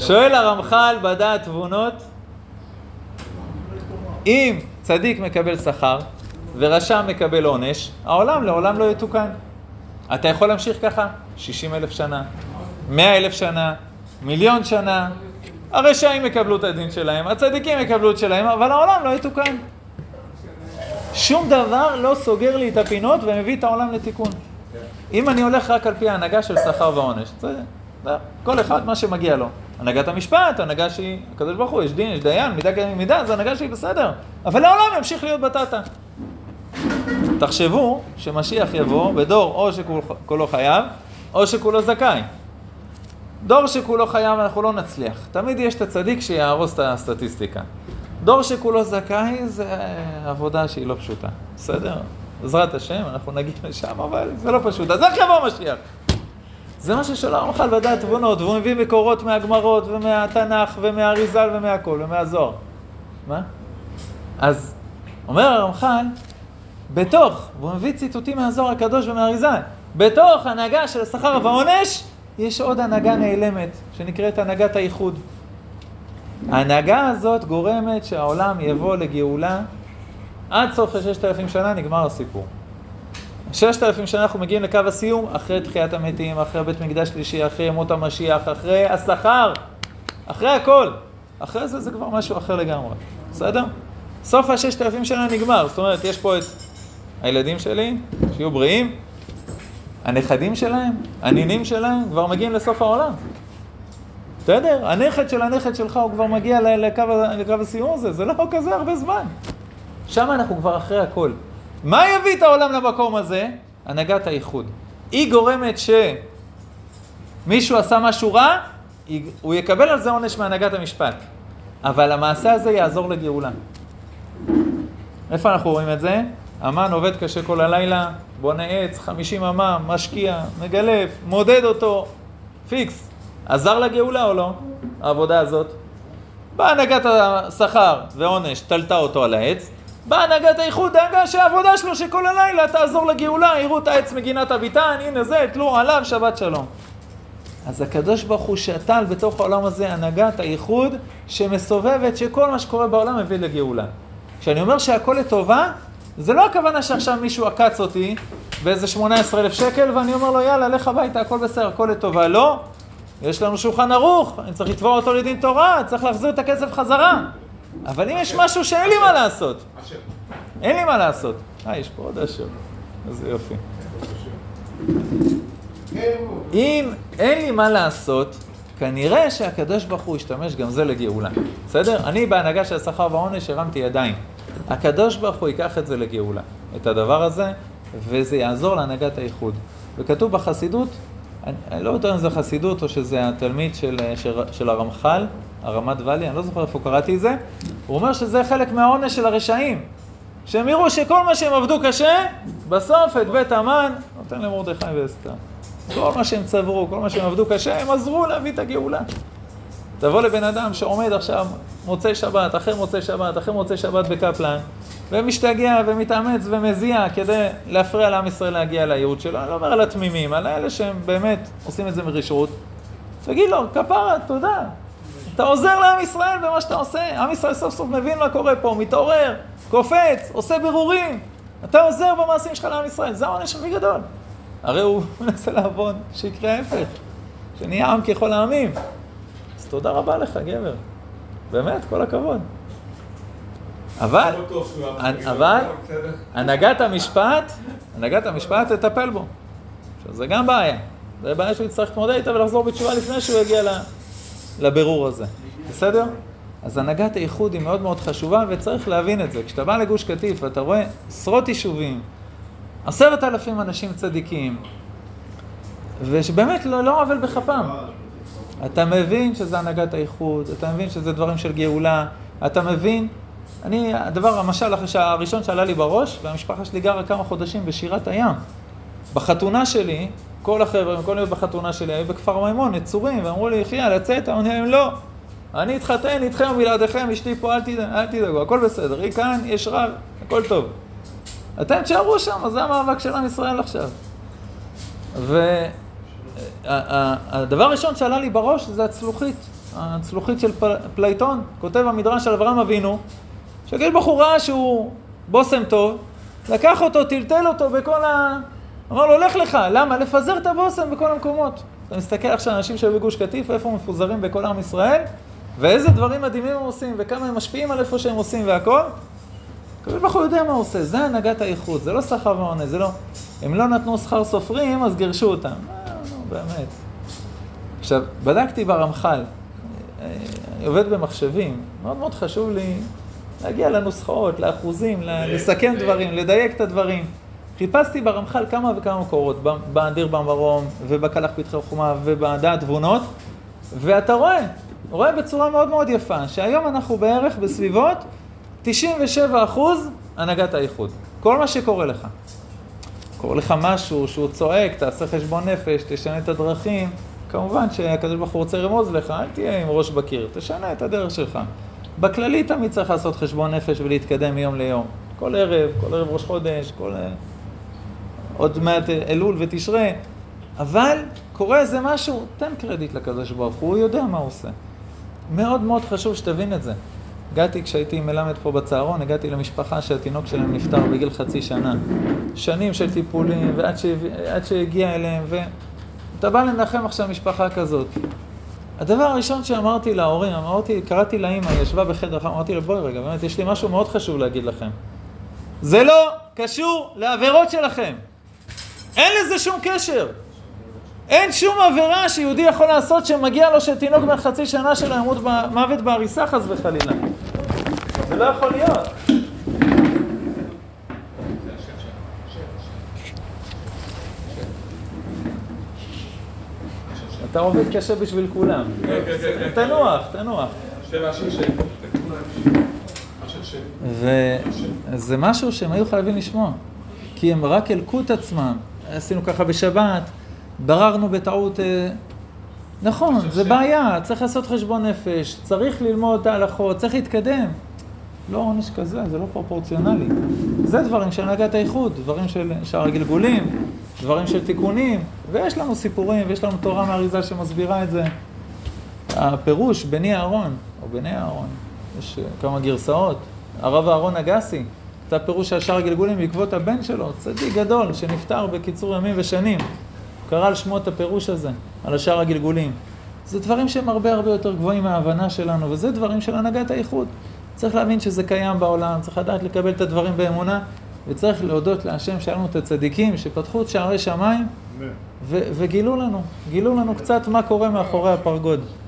שואל הרמח"ל בדעת תבונות, אם צדיק מקבל שכר ורשע מקבל עונש, העולם לעולם לא יתוקן. אתה יכול להמשיך ככה? 60 אלף שנה, 100 אלף שנה, מיליון שנה. הרשעים יקבלו את הדין שלהם, הצדיקים יקבלו את שלהם, אבל העולם לא יתוקן. שום דבר לא סוגר לי את הפינות ומביא את העולם לתיקון. אם אני הולך רק על פי ההנהגה של שכר ועונש, זה כל אחד מה שמגיע לו. הנהגת המשפט, הנהגה שהיא, הקדוש ברוך הוא, יש דין, יש דיין, מידה כדי מידה, זו הנהגה שהיא בסדר. אבל העולם ימשיך להיות בטטה. תחשבו שמשיח יבוא בדור או שכולו חייב, או שכולו זכאי. דור שכולו חייב אנחנו לא נצליח. תמיד יש את הצדיק שיהרוס את הסטטיסטיקה. דור שכולו זכאי זה עבודה שהיא לא פשוטה, בסדר? בעזרת השם, אנחנו נגיע לשם, אבל זה לא פשוט. אז איך יבוא משיח? זה מה ששאל הרמח"ל בדעת תבונות, והוא מביא מקורות מהגמרות ומהתנ"ך ומהאריזל ומהכל ומהזוהר. מה? אז אומר הרמח"ל, בתוך, והוא מביא ציטוטים מהזוהר הקדוש ומהאריזל, בתוך הנהגה של השכר והעונש, יש עוד הנהגה נעלמת, שנקראת הנהגת האיחוד. ההנהגה הזאת גורמת שהעולם יבוא לגאולה עד סוף הששת אלפים שנה נגמר הסיפור. ששת אלפים שנה אנחנו מגיעים לקו הסיום אחרי תחיית המתים, אחרי בית מקדש שלישי, אחרי מות המשיח, אחרי השכר, אחרי הכל. אחרי זה זה כבר משהו אחר לגמרי, בסדר? סוף הששת אלפים שנה נגמר, זאת אומרת, יש פה את הילדים שלי, שיהיו בריאים, הנכדים שלהם, הנינים שלהם, כבר מגיעים לסוף העולם. בסדר? הנכד של הנכד שלך הוא כבר מגיע לקו, לקו הסיום הזה, זה לא כזה הרבה זמן. שם אנחנו כבר אחרי הכל. מה יביא את העולם למקום הזה? הנהגת האיחוד. היא גורמת שמישהו עשה משהו רע, הוא יקבל על זה עונש מהנהגת המשפט. אבל המעשה הזה יעזור לגאולה. איפה אנחנו רואים את זה? המן עובד קשה כל הלילה, בונה עץ, 50 אמה, משקיע, מגלף, מודד אותו, פיקס. עזר לגאולה או לא, העבודה הזאת? באה הנהגת השכר ועונש, תלתה אותו על העץ. באה הנהגת האיחוד, דאגה שהעבודה שלו שכל הלילה תעזור לגאולה, יראו את העץ מגינת הביתן, הנה זה, תלו עליו, שבת שלום. אז הקדוש ברוך הוא שתל בתוך העולם הזה הנהגת האיחוד שמסובבת שכל מה שקורה בעולם מביא לגאולה. כשאני אומר שהכל לטובה, זה לא הכוונה שעכשיו מישהו עקץ אותי באיזה 18 אלף שקל ואני אומר לו יאללה, לך הביתה, הכל בסדר, הכל לטובה. לא, יש לנו שולחן ערוך, אני צריך לתבוע אותו לדין תורה, צריך להחזיר את הכסף חזרה. אבל אם יש משהו שאין לי מה לעשות, אין לי מה לעשות. אה, יש פה עוד אשר. איזה יופי. אם אין לי מה לעשות, כנראה שהקדוש ברוך הוא ישתמש גם זה לגאולה. בסדר? אני בהנהגה של השכר והעונש הרמתי ידיים. הקדוש ברוך הוא ייקח את זה לגאולה, את הדבר הזה, וזה יעזור להנהגת האיחוד. וכתוב בחסידות, אני, אני לא יודע אם זה חסידות או שזה התלמיד של, של, של הרמח"ל, הרמת ואלי, אני לא זוכר איפה קראתי את זה, הוא אומר שזה חלק מהעונש של הרשעים. שהם יראו שכל מה שהם עבדו קשה, בסוף את בית המן נותן למרדכי ואסתר. כל מה שהם צברו, כל מה שהם עבדו קשה, הם עזרו להביא את הגאולה. תבוא לבן אדם שעומד עכשיו מוצאי שבת, אחרי מוצאי שבת, אחרי מוצאי שבת בקפלן, ומשתגע ומתאמץ ומזיע כדי להפריע לעם ישראל להגיע לייעוד שלו. אני לא אומר על התמימים, על האלה שהם באמת עושים את זה מרשעות. תגיד לו, כפרה, תודה. אתה עוזר לעם ישראל במה שאתה עושה. עם ישראל סוף סוף מבין מה קורה פה, מתעורר, קופץ, עושה בירורים. אתה עוזר במעשים שלך לעם ישראל, זה העונש הכי גדול. הרי הוא מנסה לעבוד שיקרה ההפך, שנהיה עם ככל העמים. אז תודה רבה לך, גבר. באמת, כל הכבוד. אבל, אבל, הנהגת המשפט, הנהגת המשפט תטפל בו. עכשיו, זה גם בעיה. זה בעיה שהוא יצטרך להתמודד איתה ולחזור בתשובה לפני שהוא יגיע לבירור הזה. בסדר? אז הנהגת האיחוד היא מאוד מאוד חשובה וצריך להבין את זה. כשאתה בא לגוש קטיף ואתה רואה עשרות יישובים, עשרת אלפים אנשים צדיקים, ושבאמת לא, לא עוול בכפם. אתה מבין שזה הנהגת האיחוד, אתה מבין שזה דברים של גאולה, אתה מבין אני, הדבר, המשל הראשון שעלה לי בראש, והמשפחה שלי גרה כמה חודשים בשירת הים. בחתונה שלי, כל החבר'ה, כל יום בחתונה שלי, היו בכפר מימון, נצורים, ואמרו לי, יחיה, לצאת? אמרתי להם, לא. אני אתחתן איתכם בלעדיכם, אשתי פה, אל, תדע, אל תדאגו, הכל בסדר. היא כאן, יש רב, הכל טוב. אתם תשארו שם, זה המאבק של עם ישראל עכשיו. והדבר הראשון שעלה לי בראש זה הצלוחית. הצלוחית של פלייטון, כותב המדרש על אברהם אבינו, הוא ראה שהוא בושם טוב, לקח אותו, טלטל אותו בכל ה... אמר לו, לך לך, למה? לפזר את הבושם בכל המקומות. אתה מסתכל עכשיו, אנשים שהיו בגוש קטיף, איפה הם מפוזרים בכל עם ישראל, ואיזה דברים מדהימים הם עושים, וכמה הם משפיעים על איפה שהם עושים והכל. הקדוש ברוך הוא יודע מה הוא עושה, זה הנהגת האיכות, זה לא שכר ועונש, זה לא... הם לא נתנו שכר סופרים, אז גירשו אותם. אה, נו, באמת. עכשיו, בדקתי ברמח"ל, אני עובד במחשבים, מאוד מאוד חשוב לי להגיע לנוסחאות, לאחוזים, לסכם דברים, לדייק את הדברים. חיפשתי ברמח"ל כמה וכמה מקורות, באדיר במרום, ובקלח פתחי חומה, ובדעת תבונות, ואתה רואה, רואה בצורה מאוד מאוד יפה, שהיום אנחנו בערך בסביבות 97 אחוז הנהגת האיחוד. כל מה שקורה לך. קורה לך משהו שהוא צועק, תעשה חשבון נפש, תשנה את הדרכים. כמובן שהקדוש ברוך הוא רוצה לרמוז לך, אל תהיה עם ראש בקיר, תשנה את הדרך שלך. בכללי תמיד צריך לעשות חשבון נפש ולהתקדם מיום ליום. כל ערב, כל ערב ראש חודש, כל... עוד מעט אלול ותשרה. אבל קורה איזה משהו, תן קרדיט לקדוש ברוך הוא, הוא יודע מה הוא עושה. מאוד מאוד חשוב שתבין את זה. הגעתי, כשהייתי מלמד פה בצהרון, הגעתי למשפחה שהתינוק שלהם נפטר בגיל חצי שנה. שנים של טיפולים, ועד שהגיע אליהם, ואתה בא לנחם עכשיו משפחה כזאת. הדבר הראשון שאמרתי להורים, אמרתי, קראתי לאימא, היא ישבה בחדר, אמרתי לה, בואי רגע, באמת, יש לי משהו מאוד חשוב להגיד לכם. זה לא קשור לעבירות שלכם. אין לזה שום קשר. אין שום עבירה שיהודי יכול לעשות שמגיע לו שתינוק בן חצי שנה שלו ימות מוות בעריסה חס וחלילה. זה לא יכול להיות. אתה עובד קשה בשביל כולם. תנוח, תנוח. וזה משהו שהם היו חייבים לשמוע. כי הם רק הלקו את עצמם. עשינו ככה בשבת, בררנו בטעות... אה, נכון, זה בעיה, צריך לעשות חשבון נפש, צריך ללמוד את ההלכות, צריך להתקדם. לא עונש כזה, זה לא פרופורציונלי. זה דברים של הנהגת האיחוד, דברים של שאר הגלגולים, דברים של תיקונים, ויש לנו סיפורים, ויש לנו תורה מאריזה שמסבירה את זה. הפירוש, בני אהרון, או בני אהרון, יש אה, כמה גרסאות, הרב אהרון אגסי, זה הפירוש של שאר הגלגולים בעקבות הבן שלו, צדיק גדול, שנפטר בקיצור ימים ושנים. קרא על שמו את הפירוש הזה, על השאר הגלגולים. זה דברים שהם הרבה הרבה יותר גבוהים מההבנה שלנו, וזה דברים של הנהגת האיחוד. צריך להבין שזה קיים בעולם, צריך לדעת לקבל את הדברים באמונה, וצריך להודות להשם שהיה לנו את הצדיקים שפתחו את שערי שמיים ו- וגילו לנו, גילו לנו קצת מה קורה מאחורי הפרגוד.